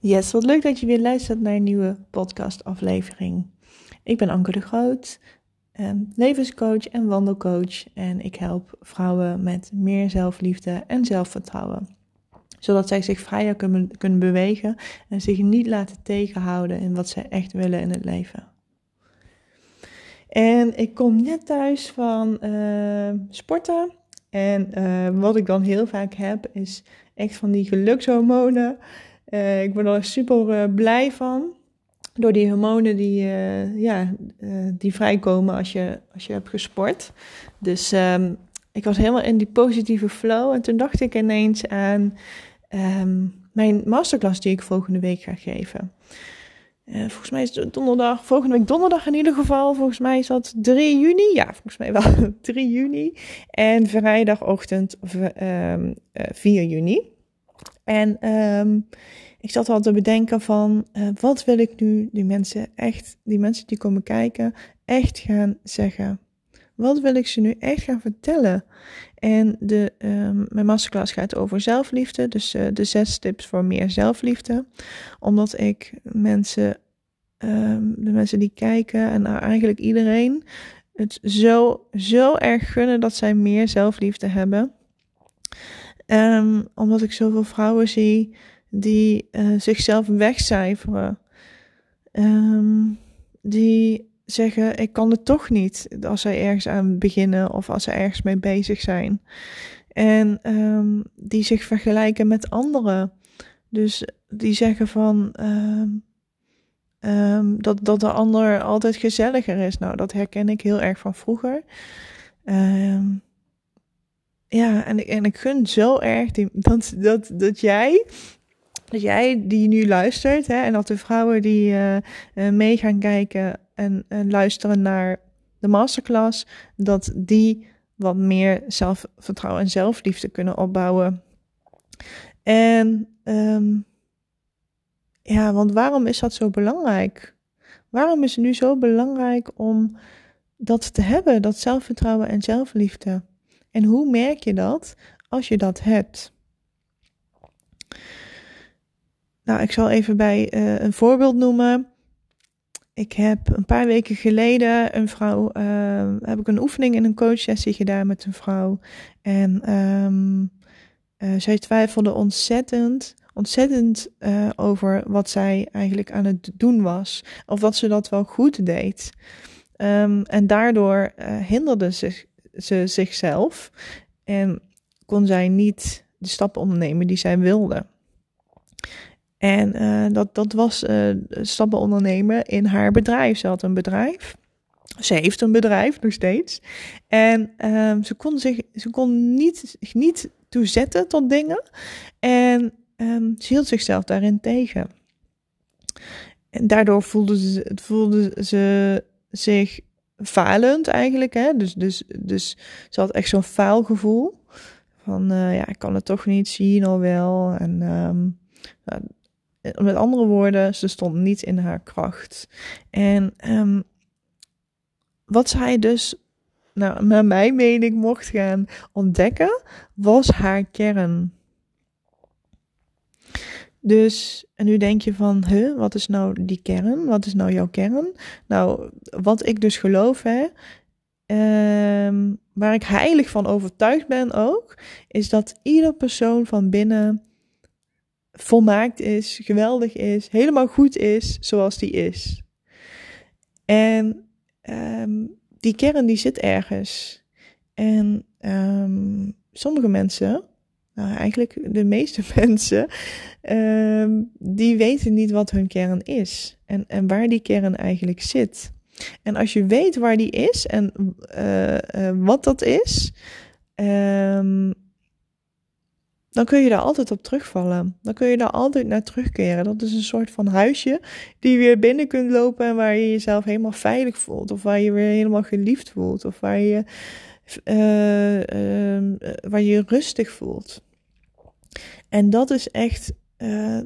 Yes, wat leuk dat je weer luistert naar een nieuwe podcastaflevering. Ik ben Anke de Groot, ehm, levenscoach en wandelcoach en ik help vrouwen met meer zelfliefde en zelfvertrouwen. Zodat zij zich vrijer kunnen, bewegen en zich niet laten tegenhouden in wat zij echt willen in het leven. En ik kom net thuis van uh, sporten. En uh, wat ik dan heel vaak heb, is echt van die gelukshormonen. Uh, ik ben er super blij van. Door die hormonen die, ja, die vrijkomen als je, als je hebt gesport. Dus um, ik was helemaal in die positieve flow. En toen dacht ik ineens aan um, mijn masterclass die ik volgende week ga geven. Volgens mij is het donderdag, volgende week donderdag in ieder geval. Volgens mij is dat 3 juni. Ja, volgens mij wel 3 juni. En vrijdagochtend uh, 4 juni. En um, ik zat al te bedenken van, uh, wat wil ik nu die mensen echt, die mensen die komen kijken, echt gaan zeggen? Wat wil ik ze nu echt gaan vertellen? En de, um, mijn masterclass gaat over zelfliefde. Dus uh, de zes tips voor meer zelfliefde. Omdat ik mensen, um, de mensen die kijken en nou eigenlijk iedereen, het zo, zo erg gunnen dat zij meer zelfliefde hebben. Um, omdat ik zoveel vrouwen zie die uh, zichzelf wegcijferen. die zeggen: Ik kan het toch niet als zij ergens aan beginnen of als ze ergens mee bezig zijn. En um, die zich vergelijken met anderen. Dus die zeggen van um, um, dat, dat de ander altijd gezelliger is. Nou, dat herken ik heel erg van vroeger. Ja, en ik, en ik gun zo erg die, dat, dat, dat jij dat jij die nu luistert hè, en dat de vrouwen die uh, mee gaan kijken en, en luisteren naar de masterclass, dat die wat meer zelfvertrouwen en zelfliefde kunnen opbouwen. En um, ja, want waarom is dat zo belangrijk? Waarom is het nu zo belangrijk om dat te hebben, dat zelfvertrouwen en zelfliefde? En hoe merk je dat als je dat hebt? Nou, ik zal even bij uh, een voorbeeld noemen. Ik heb een paar weken geleden een vrouw, uh, heb ik een oefening in een coachsessie gedaan met een vrouw. En um, uh, zij twijfelde ontzettend, ontzettend uh, over wat zij eigenlijk aan het doen was. Of dat ze dat wel goed deed. Um, en daardoor hinderde ze, ze zichzelf en kon zij niet de stappen ondernemen die zij wilde. En uh, dat, dat was uh, stappen ondernemen in haar bedrijf. Ze had een bedrijf. Ze heeft een bedrijf nog steeds. En um, ze kon zich ze kon niet, niet toezetten tot dingen. En um, ze hield zichzelf daarin tegen. En daardoor voelde ze, voelde ze zich falend eigenlijk. Hè? Dus, dus, dus ze had echt zo'n faalgevoel. Van uh, ja, ik kan het toch niet zien al wel. En um, met andere woorden, ze stond niet in haar kracht. En um, wat zij dus, nou, naar mijn mening, mocht gaan ontdekken, was haar kern. Dus, en nu denk je van, huh, wat is nou die kern? Wat is nou jouw kern? Nou, wat ik dus geloof, hè, um, waar ik heilig van overtuigd ben ook, is dat ieder persoon van binnen volmaakt is, geweldig is, helemaal goed is zoals die is. En um, die kern die zit ergens. En um, sommige mensen, nou eigenlijk de meeste mensen, um, die weten niet wat hun kern is. En, en waar die kern eigenlijk zit. En als je weet waar die is en uh, uh, wat dat is, um, dan kun je daar altijd op terugvallen. Dan kun je daar altijd naar terugkeren. Dat is een soort van huisje die je weer binnen kunt lopen en waar je jezelf helemaal veilig voelt. Of waar je weer helemaal geliefd voelt. Of waar je, uh, uh, waar je rustig voelt. En dat is echt. Uh,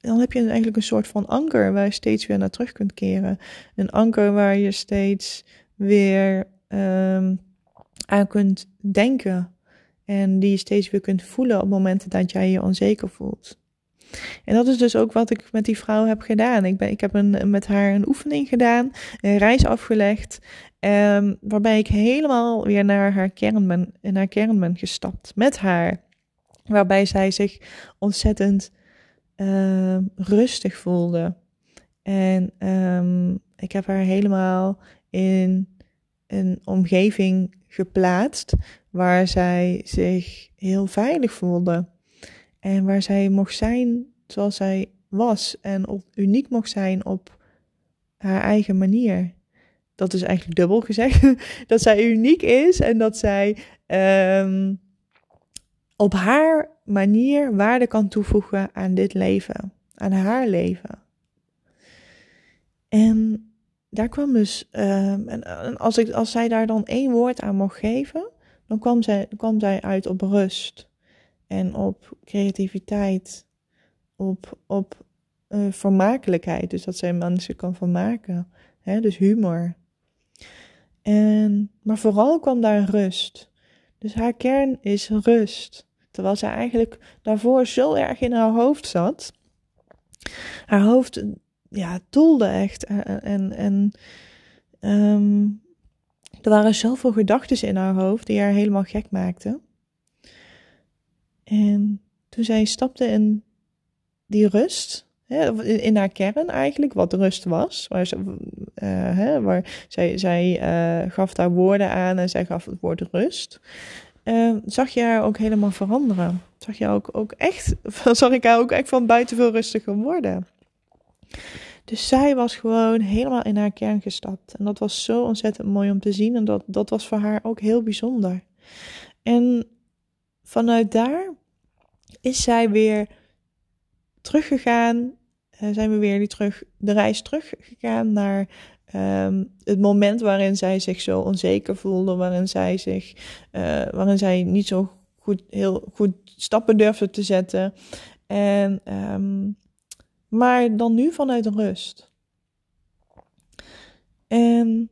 dan heb je eigenlijk een soort van anker waar je steeds weer naar terug kunt keren. Een anker waar je steeds weer um, aan kunt denken. En die je steeds weer kunt voelen op momenten dat jij je onzeker voelt. En dat is dus ook wat ik met die vrouw heb gedaan. Ik, ben, ik heb een, met haar een oefening gedaan, een reis afgelegd. Um, waarbij ik helemaal weer naar haar kern haar kern ben gestapt met haar. Waarbij zij zich ontzettend uh, rustig voelde. En um, ik heb haar helemaal in een omgeving geplaatst waar zij zich heel veilig voelde. En waar zij mocht zijn zoals zij was en op, uniek mocht zijn op haar eigen manier. Dat is eigenlijk dubbel gezegd. dat zij uniek is en dat zij um, op haar manier waarde kan toevoegen aan dit leven, aan haar leven. En daar kwam dus, um, en als, ik, als zij daar dan één woord aan mocht geven, dan kwam zij, kwam zij uit op rust en op creativiteit, op, op uh, vermakelijkheid. Dus dat zij mensen kan vermaken. Hè? Dus humor. En, maar vooral kwam daar rust. Dus haar kern is rust. Terwijl zij eigenlijk daarvoor zo erg in haar hoofd zat. Haar hoofd ja, doelde echt. En, en, en um, er waren zoveel gedachten in haar hoofd die haar helemaal gek maakten. En toen zij stapte in die rust, in haar kern eigenlijk, wat rust was, waar, ze, uh, hè, waar zij, zij uh, gaf daar woorden aan en zij gaf het woord rust. Uh, zag je haar ook helemaal veranderen. Zag je ook, ook echt, zag ik haar ook echt van buiten veel rustiger worden. Dus zij was gewoon helemaal in haar kern gestapt. En dat was zo ontzettend mooi om te zien. En dat, dat was voor haar ook heel bijzonder. En vanuit daar is zij weer teruggegaan. Uh, zijn we weer die terug, de reis teruggegaan naar um, het moment waarin zij zich zo onzeker voelde. Waarin zij zich, uh, waarin zij niet zo goed, heel goed stappen durfde te zetten. En um, maar dan nu vanuit rust. En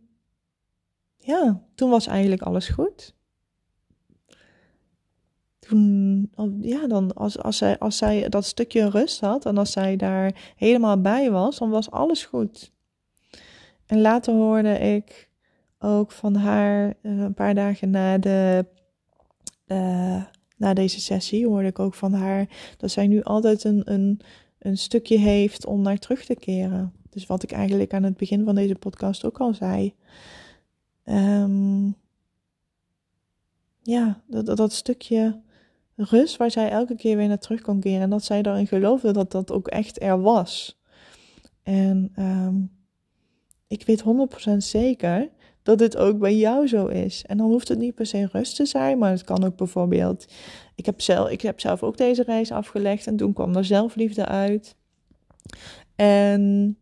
ja, toen was eigenlijk alles goed. Ja, dan als, als, zij, als zij dat stukje rust had en als zij daar helemaal bij was, dan was alles goed. En later hoorde ik ook van haar, eh, een paar dagen na, de, uh, na deze sessie, hoorde ik ook van haar dat zij nu altijd een, een een stukje heeft om naar terug te keren. Dus wat ik eigenlijk aan het begin van deze podcast ook al zei. Um, ja, dat, dat, stukje rust waar zij elke keer weer naar terug kon keren. En dat zij daarin geloofde dat dat ook echt er was. En um, ik weet 100% zeker dat dit ook bij jou zo is. En dan hoeft het niet per se rust te zijn, maar het kan ook bijvoorbeeld. Ik heb zelf, ik heb zelf ook deze reis afgelegd en toen kwam er zelfliefde uit. En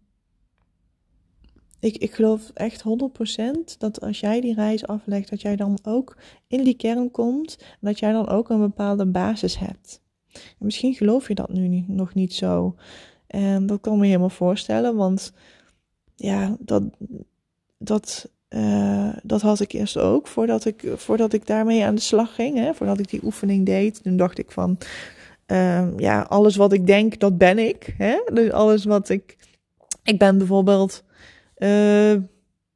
ik, ik geloof echt 100% dat als jij die reis aflegt, dat jij dan ook in die kern komt. Dat jij dan ook een bepaalde basis hebt. En misschien geloof je dat nu nog niet zo. En dat kan me helemaal voorstellen, want ja, dat, dat uh, dat had ik eerst ook, voordat ik, voordat ik daarmee aan de slag ging. Hè, voordat ik die oefening deed. Toen dacht ik van, uh, ja, alles wat ik denk, dat ben ik. Hè? Dus alles wat ik... Ik ben bijvoorbeeld uh,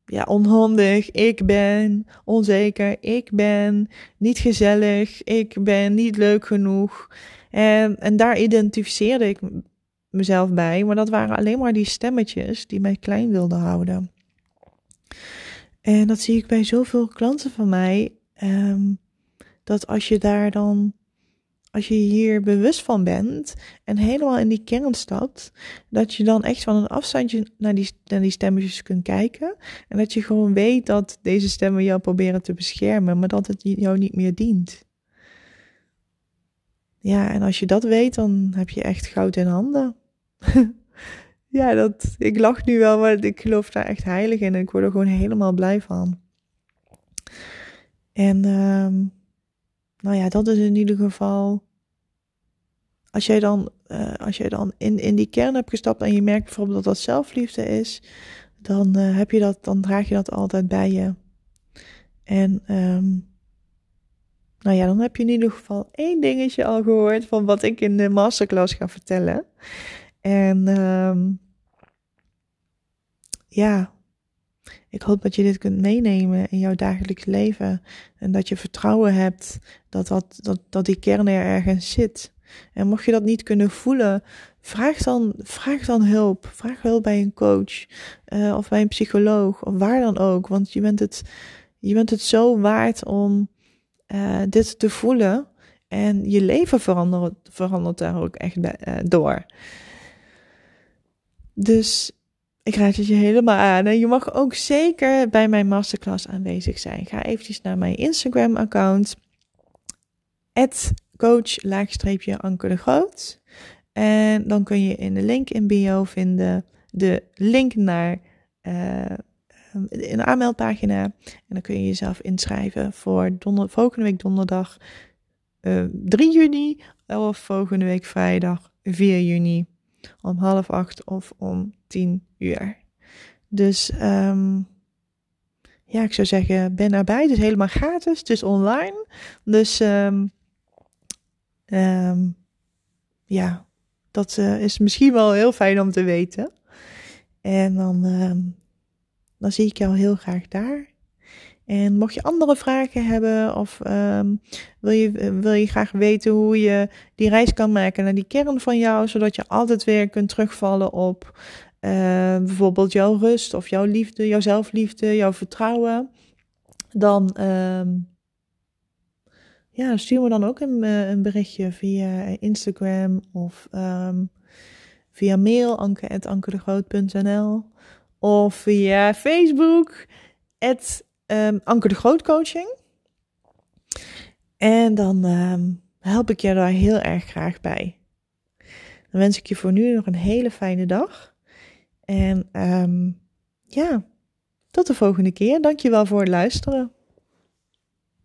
ja, onhandig, ik ben onzeker, ik ben niet gezellig, ik ben niet leuk genoeg. En, en daar identificeerde ik mezelf bij, maar dat waren alleen maar die stemmetjes die mij klein wilden houden. En dat zie ik bij zoveel klanten van mij. Um, dat als je daar dan, als je hier bewust van bent en helemaal in die kern stapt, dat je dan echt van een afstandje naar die, naar die stemmetjes kunt kijken. En dat je gewoon weet dat deze stemmen jou proberen te beschermen, maar dat het jou niet meer dient. Ja, en als je dat weet, dan heb je echt goud in handen. ja, dat, ik lach nu wel, maar ik geloof daar echt heilig in. En ik word er gewoon helemaal blij van. En um, nou ja, dat is in ieder geval. Als jij dan, uh, als jij dan in, in die kern hebt gestapt en je merkt bijvoorbeeld dat dat zelfliefde is, dan uh, heb je dat, dan draag je dat altijd bij je. En um, Nou ja, dan heb je in ieder geval één dingetje al gehoord van wat ik in de masterclass ga vertellen. En ehm, ja, ik hoop dat je dit kunt meenemen in jouw dagelijks leven. En dat je vertrouwen hebt dat, dat, dat, dat die kern er ergens zit. En mocht je dat niet kunnen voelen, vraag dan, vraag dan hulp. Vraag hulp bij een coach uh, of bij een psycholoog of waar dan ook. Want je bent het, je bent het zo waard om uh, dit te voelen. En je leven verandert, verandert daar ook echt uh, door. Dus ik raad het je helemaal aan. En je mag ook zeker bij mijn masterclass aanwezig zijn. Ga eventjes naar mijn Instagram-account. coach-anker de Groot. En dan kun je in de link in bio vinden de link naar uh, een aanmeldpagina. En dan kun je jezelf inschrijven voor volgende week donderdag uh, eh, 3 juni of volgende week vrijdag 4 juni om half acht of om tien uur. Dus um, ja, ik zou zeggen, ben erbij. Het is helemaal gratis. Het is online. Dus um, um, ja, dat uh, is misschien wel heel fijn om te weten. En dan, dan zie ik jou heel graag daar. En mocht je andere vragen hebben of um, wil, je, wil je graag weten hoe je die reis kan maken naar die kern van jou, zodat je altijd weer kunt terugvallen op uh, bijvoorbeeld jouw rust of jouw liefde, jouw zelfliefde, jouw vertrouwen, dan um, ja, stuur me dan ook een, eh, een berichtje via Instagram of via mail anke.ankerdegroot.nl of via Facebook um, Anker de Groot Coaching. En dan um, help ik je daar heel erg graag bij. Dan wens ik je voor nu nog een hele fijne dag. En um, ja, tot de volgende keer. Dankjewel voor het luisteren.